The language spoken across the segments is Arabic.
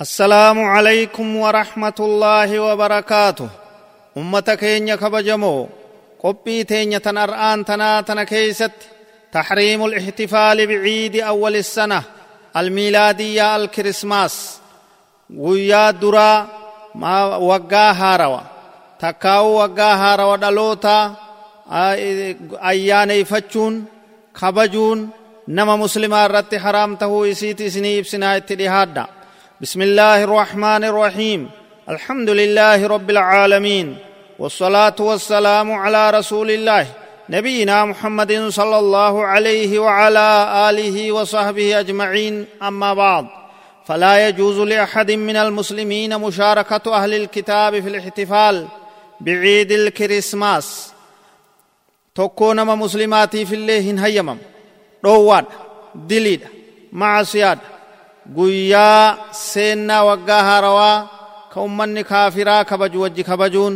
السلام عليكم ورحمة الله وبركاته. أمة كينيا كبجمو قبي تينيا تنرآن تنا تنا كيست تحريم الاحتفال بعيد أول السنة الميلادية الكريسماس. ويا درا ما وقا هاروا تكاو وقا هاروا دلوتا ayyaaneyfachuun kabajuun nama muslimaa irratti haraam tahuu isiiti isinii ibsinaa itti dhihaadha بسم الله الرحمن الرحيم. الحمد لله رب العالمين. والصلاة والسلام على رسول الله نبينا محمد صلى الله عليه وعلى آله وصحبه أجمعين. أما بعد فلا يجوز لأحد من المسلمين مشاركة أهل الكتاب في الاحتفال بعيد الكريسماس. tokkoo nama muslimaatiif illee hin hayyamam dhoowwaadha diliidha guyyaa seennaa waggaa haarawaa ka ummanni kaafiraa kabaju wajji kabajuun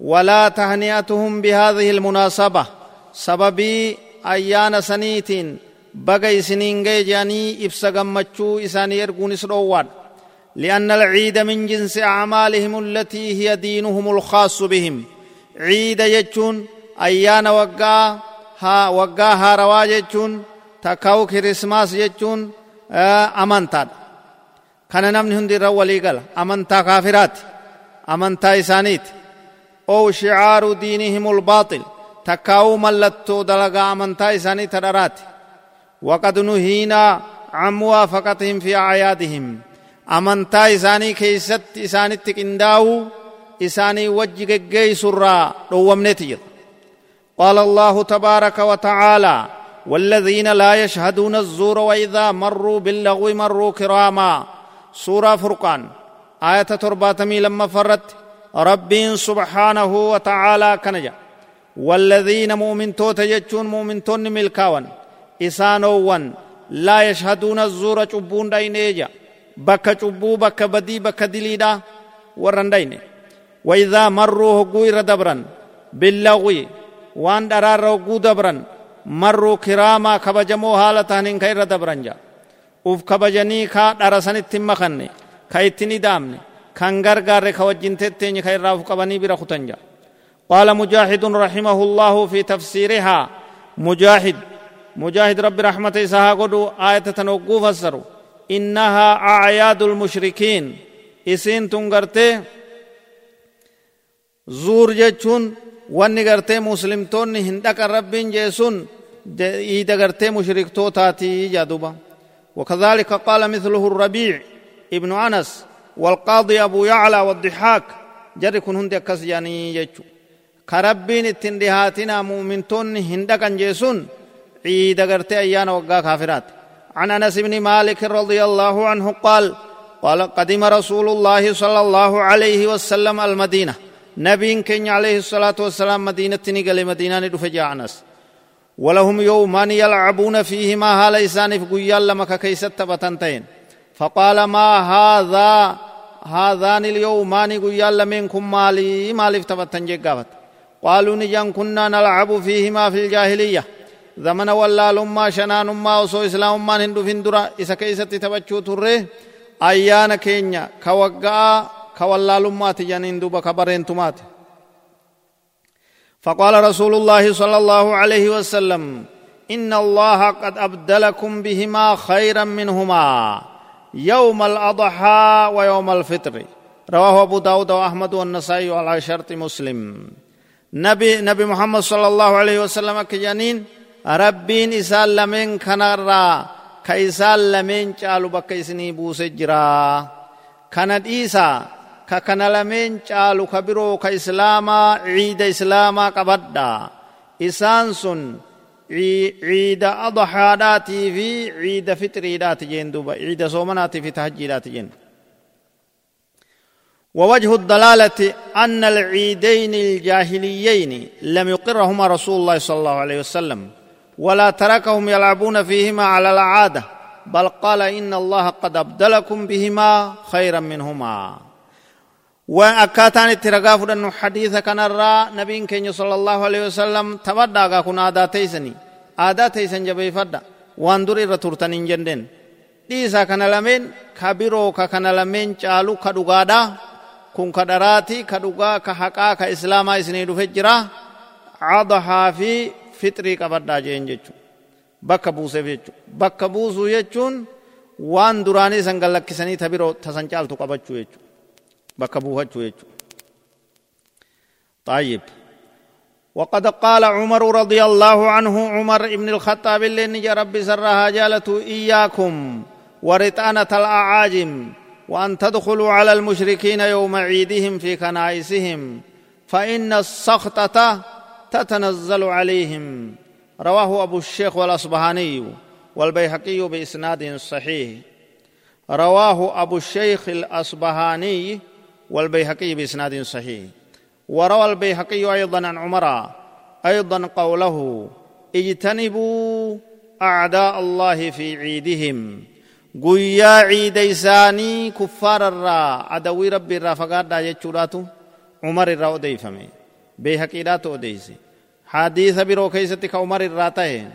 walaa tahni'atuhum bihaadhihi almunaasaba sababii ayyaana saniitiin baga isiniin ga'e jedhanii ibsa gammachuu isaanii erguunis dhoowwaadha لأن العيد من جنس أعمالهم التي هي دينهم الخاص بهم عيد يجون ayyaana waggaa haa waggaa haarawaa jechuun takkaa'u kirismaas jechuun amantaadha kana namni hundi irra walii gala amantaa kaafiraati amantaa isaaniiti oo shicaaru diinihim ulbaaxil takkaa'uu mallattoo dalagaa amantaa isaanii tadharaati waqad nuhiinaa can muwaafaqatihim fi acyaadihim amantaa isaanii keeysatti isaanitti qindaa'uu isaanii wajji geggeeysurraa dhowwamneeti jira قال الله تبارك وتعالى والذين لا يشهدون الزور وإذا مروا باللغو مروا كراما. سورة فرقان. آية ترباتمي لما فرت. رب سبحانه وتعالى كنجا. والذين مؤمن توت يجون مؤمن تون ملكاون. إسانوون. لا يشهدون الزور چبون داينيجا. بك چبو بك بدي بك دليدا. ورن دايني وإذا مروا هقوي ردبرا باللغوي waan dharaarra hogguu dabran marruu kiraamaa kabajamoo haala tahaniin ka irra dabran jaa uf kabajanii kaa dhara sanitti hin makanne ka ittin idaamne kan gargaarre ka wajjin tetteenye ka irraa uf qabanii bira kutan jaa قال مجاهد رحمه الله في تفسيرها مجاهد مجاهد رب رحمته إساها قدو آية تنوقو فسروا إنها أعياد المشركين إسين تنقرته زور جتشون wanni gartee muslimtoonni hin dhaqan rabbiin sun iida gartee mushriktootaati jaaduba وكذلك قال مثله الربيع ابن أنس والقاضي أبو يعلى والضحاك. جري كن هندي أكس يعني يجو كربين التندهاتنا مؤمنتون هندكا جيسون. عيد قرتي أيان وقا كافرات. عن أنس بن مالك رضي الله عنه قال قال قدم رسول الله صلى الله عليه وسلم المدينة. نبين كن عليه الصلاة والسلام مدينة نقل مدينة ندفع أنس. ولهم يومان يلعبون فيهما هالا إسان في قيال لما كيست تبتنتين فقال ما هذا؟ هذان اليومان قيال منكم مالي مالي تبتن جقابت قالوا نجان كنا نلعب فيهما في الجاهلية. زمن ولا لما شنان ما وصو إسلام ما هندو فندرا إسا كيست تبتشو تره أيان كينيا. كوقا كوالالمات جنين دوبا كبرينتمات فقال رسول الله صلى الله عليه وسلم إن الله قد أبدلكم بهما خيرا منهما يوم الأضحى ويوم الفطر. رواه أبو داود وأحمد والنسائي على شرط مسلم. نبي نبي محمد صلى الله عليه وسلم كجانين ربين إسال لمن كنرا كإسال لمن جالو بك إسني بوسجرا. كانت إيسا ka kana lameen caalu ka biroo ka islaamaa ciida islaamaa qabadha isaan sun ciida adhaadhaatii fi ciida fitriidhaati jeen duuba ciida soomanaatii fi tahajjiidhaati jeen ووجه الدلالة أن العيدين الجاهليين لم يقرهما رسول الله صلى الله عليه وسلم ولا تركهم يلعبون فيهما على العادة بل قال إن الله قد أبدلكم بهما خيرا منهما وأكاتان التراغاف لأنه حديث كان الرا نبي كنيو صلى الله عليه وسلم تبدأ كون آداء تيسني. آداء تيسن جبهي فدأ. واندوري رتورتن انجندن ديسا كان لمن كبيرو كان لمن چالو كدوغادا كون كدراتي كدوغا كحقا كإسلاما إسني دفجرا عضحا في فطري كبرد آجين جيچو. بكبوس بيچو. بكبوس ويچون واندوراني سنگلق كسني تبيرو تسنچالتو كبچو يچو. Bakka buufachuu jechu طيب. وقد قال عمر رضي الله عنه عمر ابن الخطاب اللي نجى ربي سرها جالته إياكم ورطانة الأعاجم وأن تدخلوا على المشركين يوم عيدهم في كنائسهم فإن السخطة تتنزل عليهم. رواه أبو الشيخ والأصبهاني والبيهقي بإسناد صحيح. رواه أبو الشيخ الأصبهاني والبيهقي بإسناد صحيح. وروى البيهقي أيضا عن عمر أيضا قوله اجتنبوا أعداء الله في عيدهم. قويا عيد إساني كفار الرا. عدوي ربي الرا فقاد يجوراتو عمر الرا أديفمي بيهقي لا تؤديسي حديث برو كيستك عمر الرا تهين.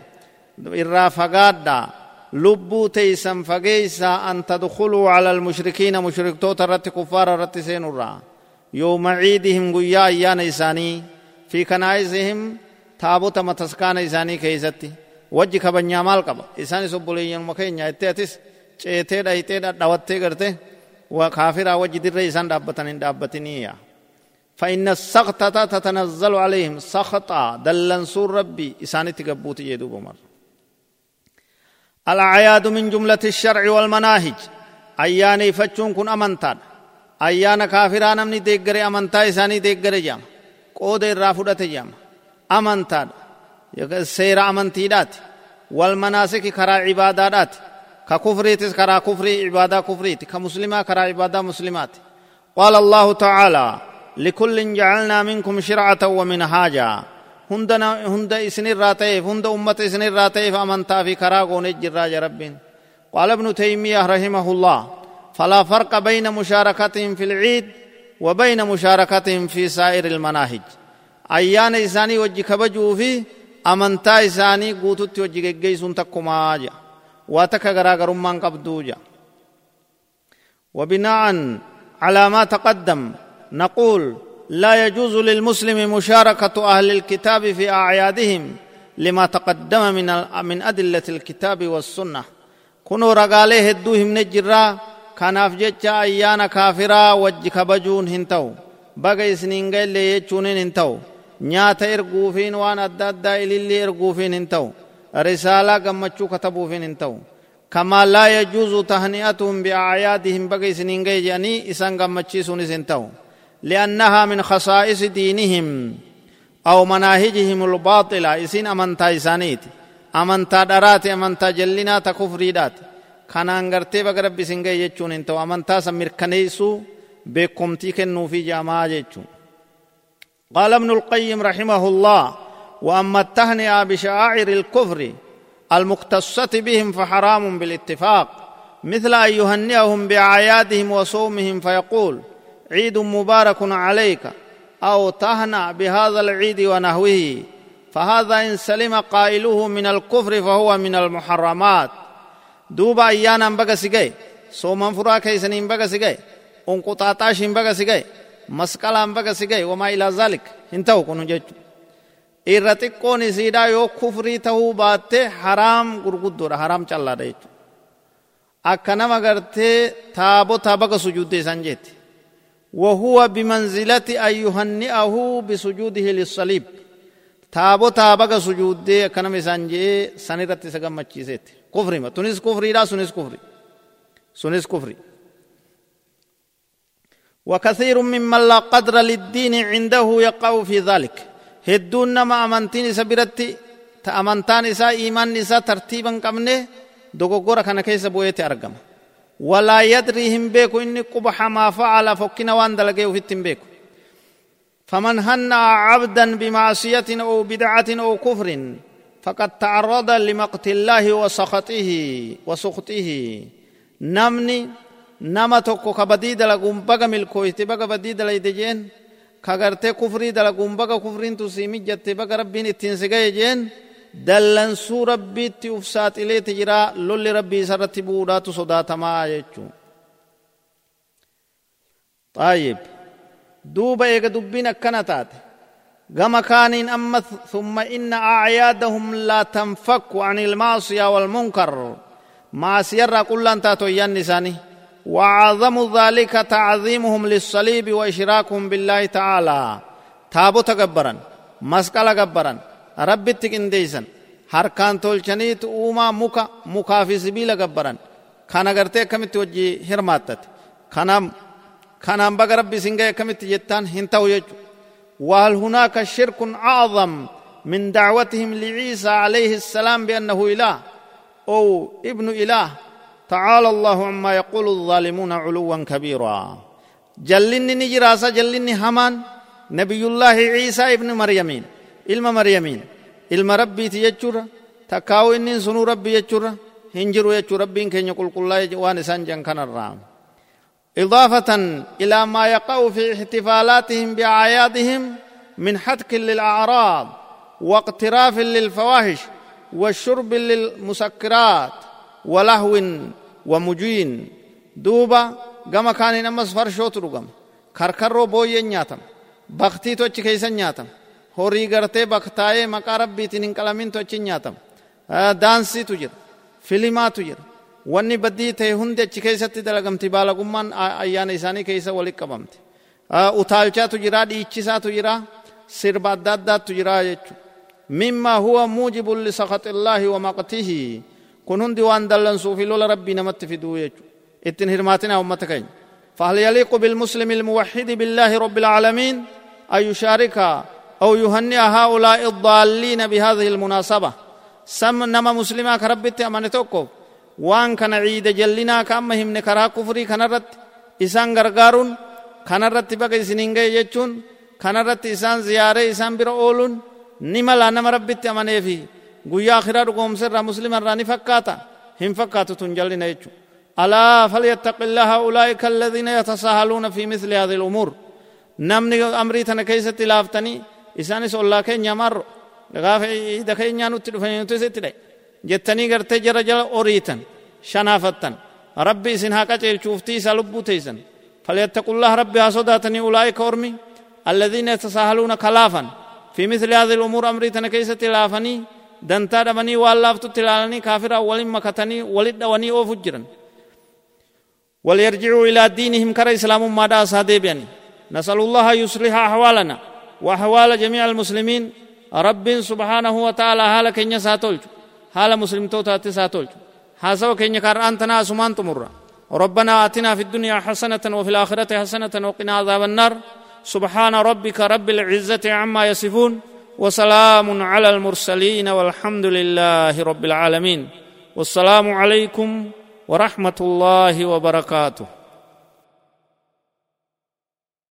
لبو تيسم فقيسا أن تدخلوا على المشركين مشرك توترت كفار رت سين الرا يوم عيدهم قيا أيان إساني في كنائسهم تابوت متسكان إساني كيستي وجه كبنيا مال قبا إساني سبولي مكين يتيتس ceetee dhayitee dhadhawattee garte kaafiraa wajji dirree isaan dhaabbatan hin dhaabbatiniya فإن السخطة تتنزل عليهم. سخطا دلنسور ربي. إسانة قبوت يدوب مر الأعياد من جملة الشرع والمناهج. أياني فتشون كن امانتا ايانا كافران أمني ديگر أمنتا إساني ديگر جام. قود الرافدة جام أمنتان سير أمانتي دات. والمناسك كرا عبادات ككفريت كرا كفري عبادة كفريت كمسلمة كرا عبادة مسلمات قال الله تعالى لكل جعلنا منكم شرعة ومنهاجا. Hunda isinirraa ta'eef hunda ummata isinirraa ta'eef amantaa fi karaa goonee jirraa ja rabbiin. Qaala ibnu taymiyah rahimahullah فلا فرق بين مشاركتهم في العيد وبين مشاركتهم في سائر المناهج أيان إساني وجه كبجو في أمنتا إساني قوتت وجه جيسون تكما جا واتك غراغرمان قبدو جا وبناء على ما تقدم نقول لا يجوز للمسلم مشاركة أهل الكتاب في أعيادهم لما تقدم من من أدلة الكتاب والسنة. كنوا رقاليه الدوهم نجرا كان أفجتش أيان كافرا وجي كبجون هنتو. بغي سنين غير ليجونين هنتو. نياتا إرقوفين وان أدادا إللي إرقوفين هنتو. رسالة غمتشو كتبوفين هنتو. كما لا يجوز تهنئتهم بأعيادهم بغي سنين غير يعني إسان غمتشي سنتو. لأنها من خصائص دينهم أو مناهجهم الباطلة. إسين أمنتا إسانيت أمنتا درات أمنتا جلنا تكفريدات baga rabbi isin ga'e jechuun hin ta'u amantaa san mirkaneessuu beekomtii kennuufi jaamaa jechuun قال ابن القيم رحمه الله وأما التهنئه بشعائر الكفر المختصه بهم فحرام بالاتفاق مثل أن يهنئهم باعيادهم وصومهم فيقول عيد مبارك عليك أو تهنى بهذا العيد ونهوه فهذا إن سلم قائله من الكفر فهو من المحرمات. دوبا أيانا بقى سيجي سوما فرا كيسن بقى سيجي أنقطع تاش بقى سيجي مسكلا بقى سيجي وما إلى ذلك. انتهوا كنوا جيت. إيرتك كوني سيدا يو كفري تهو باتي حرام غرقود دور حرام چلا ريت. أكنا مغرته تابو تابق سجود دي سنجيتي وهو بمنزلة أن يهنئه بسجوده للصليب. taabotaa baga sujuuddee akkanama isaan jee san irratti isa gammachiiseetti kufrima tunis kufriidha sunis kufri sunis kufri وكثير ممن لا قدر للدين عنده يقع في ذلك. هدون نما أمنتين سبرتي تأمنتان إسا إيمان إسا ترتيبا قمنه دوغورا كان كيس بويتي أرقم ولا يدري هم بيكو إني قبح ما فعل فكنا وان دلقيه في التنبيكو فمن هن عبدا بمعصية أو بدعة أو كفر فقد تعرض لمقت الله وسخطه وسخطه. نمني نما توكو كبديد لغم بغا ملكو يتبغا بديد لديجين كغرته كفري دلغم بغا كفرين تسيمي جتبغا ربين التنسيقا يجين dallansuu rabbiitti uf saaxileeti jira lolli rabbii isarratti bu'uudhaatu sodaatamaa jechuu طيب دوبا إيقا دبين أكنتات كما كان أما ثم إن أعيادهم لا تنفك عن المعصية والمنكر ما سيرا كل أنت نساني وعظم ذلك تعظيمهم للصليب وإشراكهم بالله تعالى تابو تقبرا مسكال قبرا ربي تكنديسا harkaan tolchaniitu uumaa muka mukaa fi sibiila gabbaran kana gartee akkamitti wajji hirmaattate kanaam kanaan baga rabbi isin ga'e akkamitti jettaan hin ta'u jechu وهل هناك شرك أعظم من دعوتهم لعيسى عليه السلام بأنه إله أو ابن إله تعالى الله عما يقول الظالمون علوا كبيرا جلني نجراسا جلني همان نبي الله عيسى ابن مريمين إلما مريمين ilma rabbiiti jechuudha takkaawu inni sunuu rabbi jechuudha hin jiru jechuu rabbiin keenya qulqullaa'e waan isaan jan kanarraa إضافة إلى ما يقع في احتفالاتهم بأعيادهم من حتك للأعراض واقتراف للفواحش والشرب للمسكرات ولهو ومجين دوبا gama kaaniin ammas farshootu dhugama karkarroo booyyeen nyaatama baktiitu achi keeysan nyaatama horii gartee baktaa'ee maqaa rabbiitiin hin qalamintu achi nyaatama daansiitu jira filimaatu jira wanni baddii ta'e hundi achi keessatti dalagamti baalagummaan ayyaana isaanii keessa walitti qabamte utaalchaatu jira dhiichisaatu jira sirba adda addaatu jira jechuudha mimma huwa muujibun lisakhaxillaahi wa maqtihi kun hundi waan dallansuuf lola rabbii namatti fiduu jechuudha ittiin hirmaatina ummata keenya فهل يليق بالمسلم الموحد بالله رب العالمين أن يشارك أو يهنئ هؤلاء الضالين بهذه المناسبة سم نما مسلما كربت أمانتوكو وان كان عيد جلنا كأما هم نكرا كفري كان رت إسان غرغارون كان رت بقى سنينجي يجون كان رت إسان زيارة إسان برا أولون نما نما ربت أمانه في akhiraa dhugoomsirraa muslima irraa ni fakkaata hin fakkaatu tun jallina jechu alaa falyattaqi illaha ulaa'ika alladhiina yatasaahaluuna fi mithli hadhihi lumuur namni amrii tana keessatti laaftanii isaanis ollaa keenya marro gaafa ida keenyaa nutti dhufaniitu isitti dhae. Jettanii gartee jara jala oriitan shanaafattan. Rabbi isin haa qaceelchuuftii isaa lubbuu teeysan فليتقوا الله ربي هاسوداتني أولئك أرمي الذين يتساهلون كلافا في مثل هذه الأمور أمري تنكيسة لافني دنتا دمني واللافتو تلالني كافر أول مكتني ولد وني أو فجرا وليرجعوا إلى دينهم كرا إسلام ما دا سادبياني نسأل الله يصلح أحوالنا وأحوال جميع المسلمين. رب سبحانه وتعالى حال كنيا ساتولج. حال مسلم توتا ساتولج. حاسو كنيا كار أنتنا سمان تمر ربنا آتنا في الدنيا حسنة وفي الآخرة حسنة وقنا عذاب النار. سبحان ربك رب العزة عما يصفون. وسلام على المرسلين والحمد لله رب العالمين. والسلام عليكم ورحمة الله وبركاته.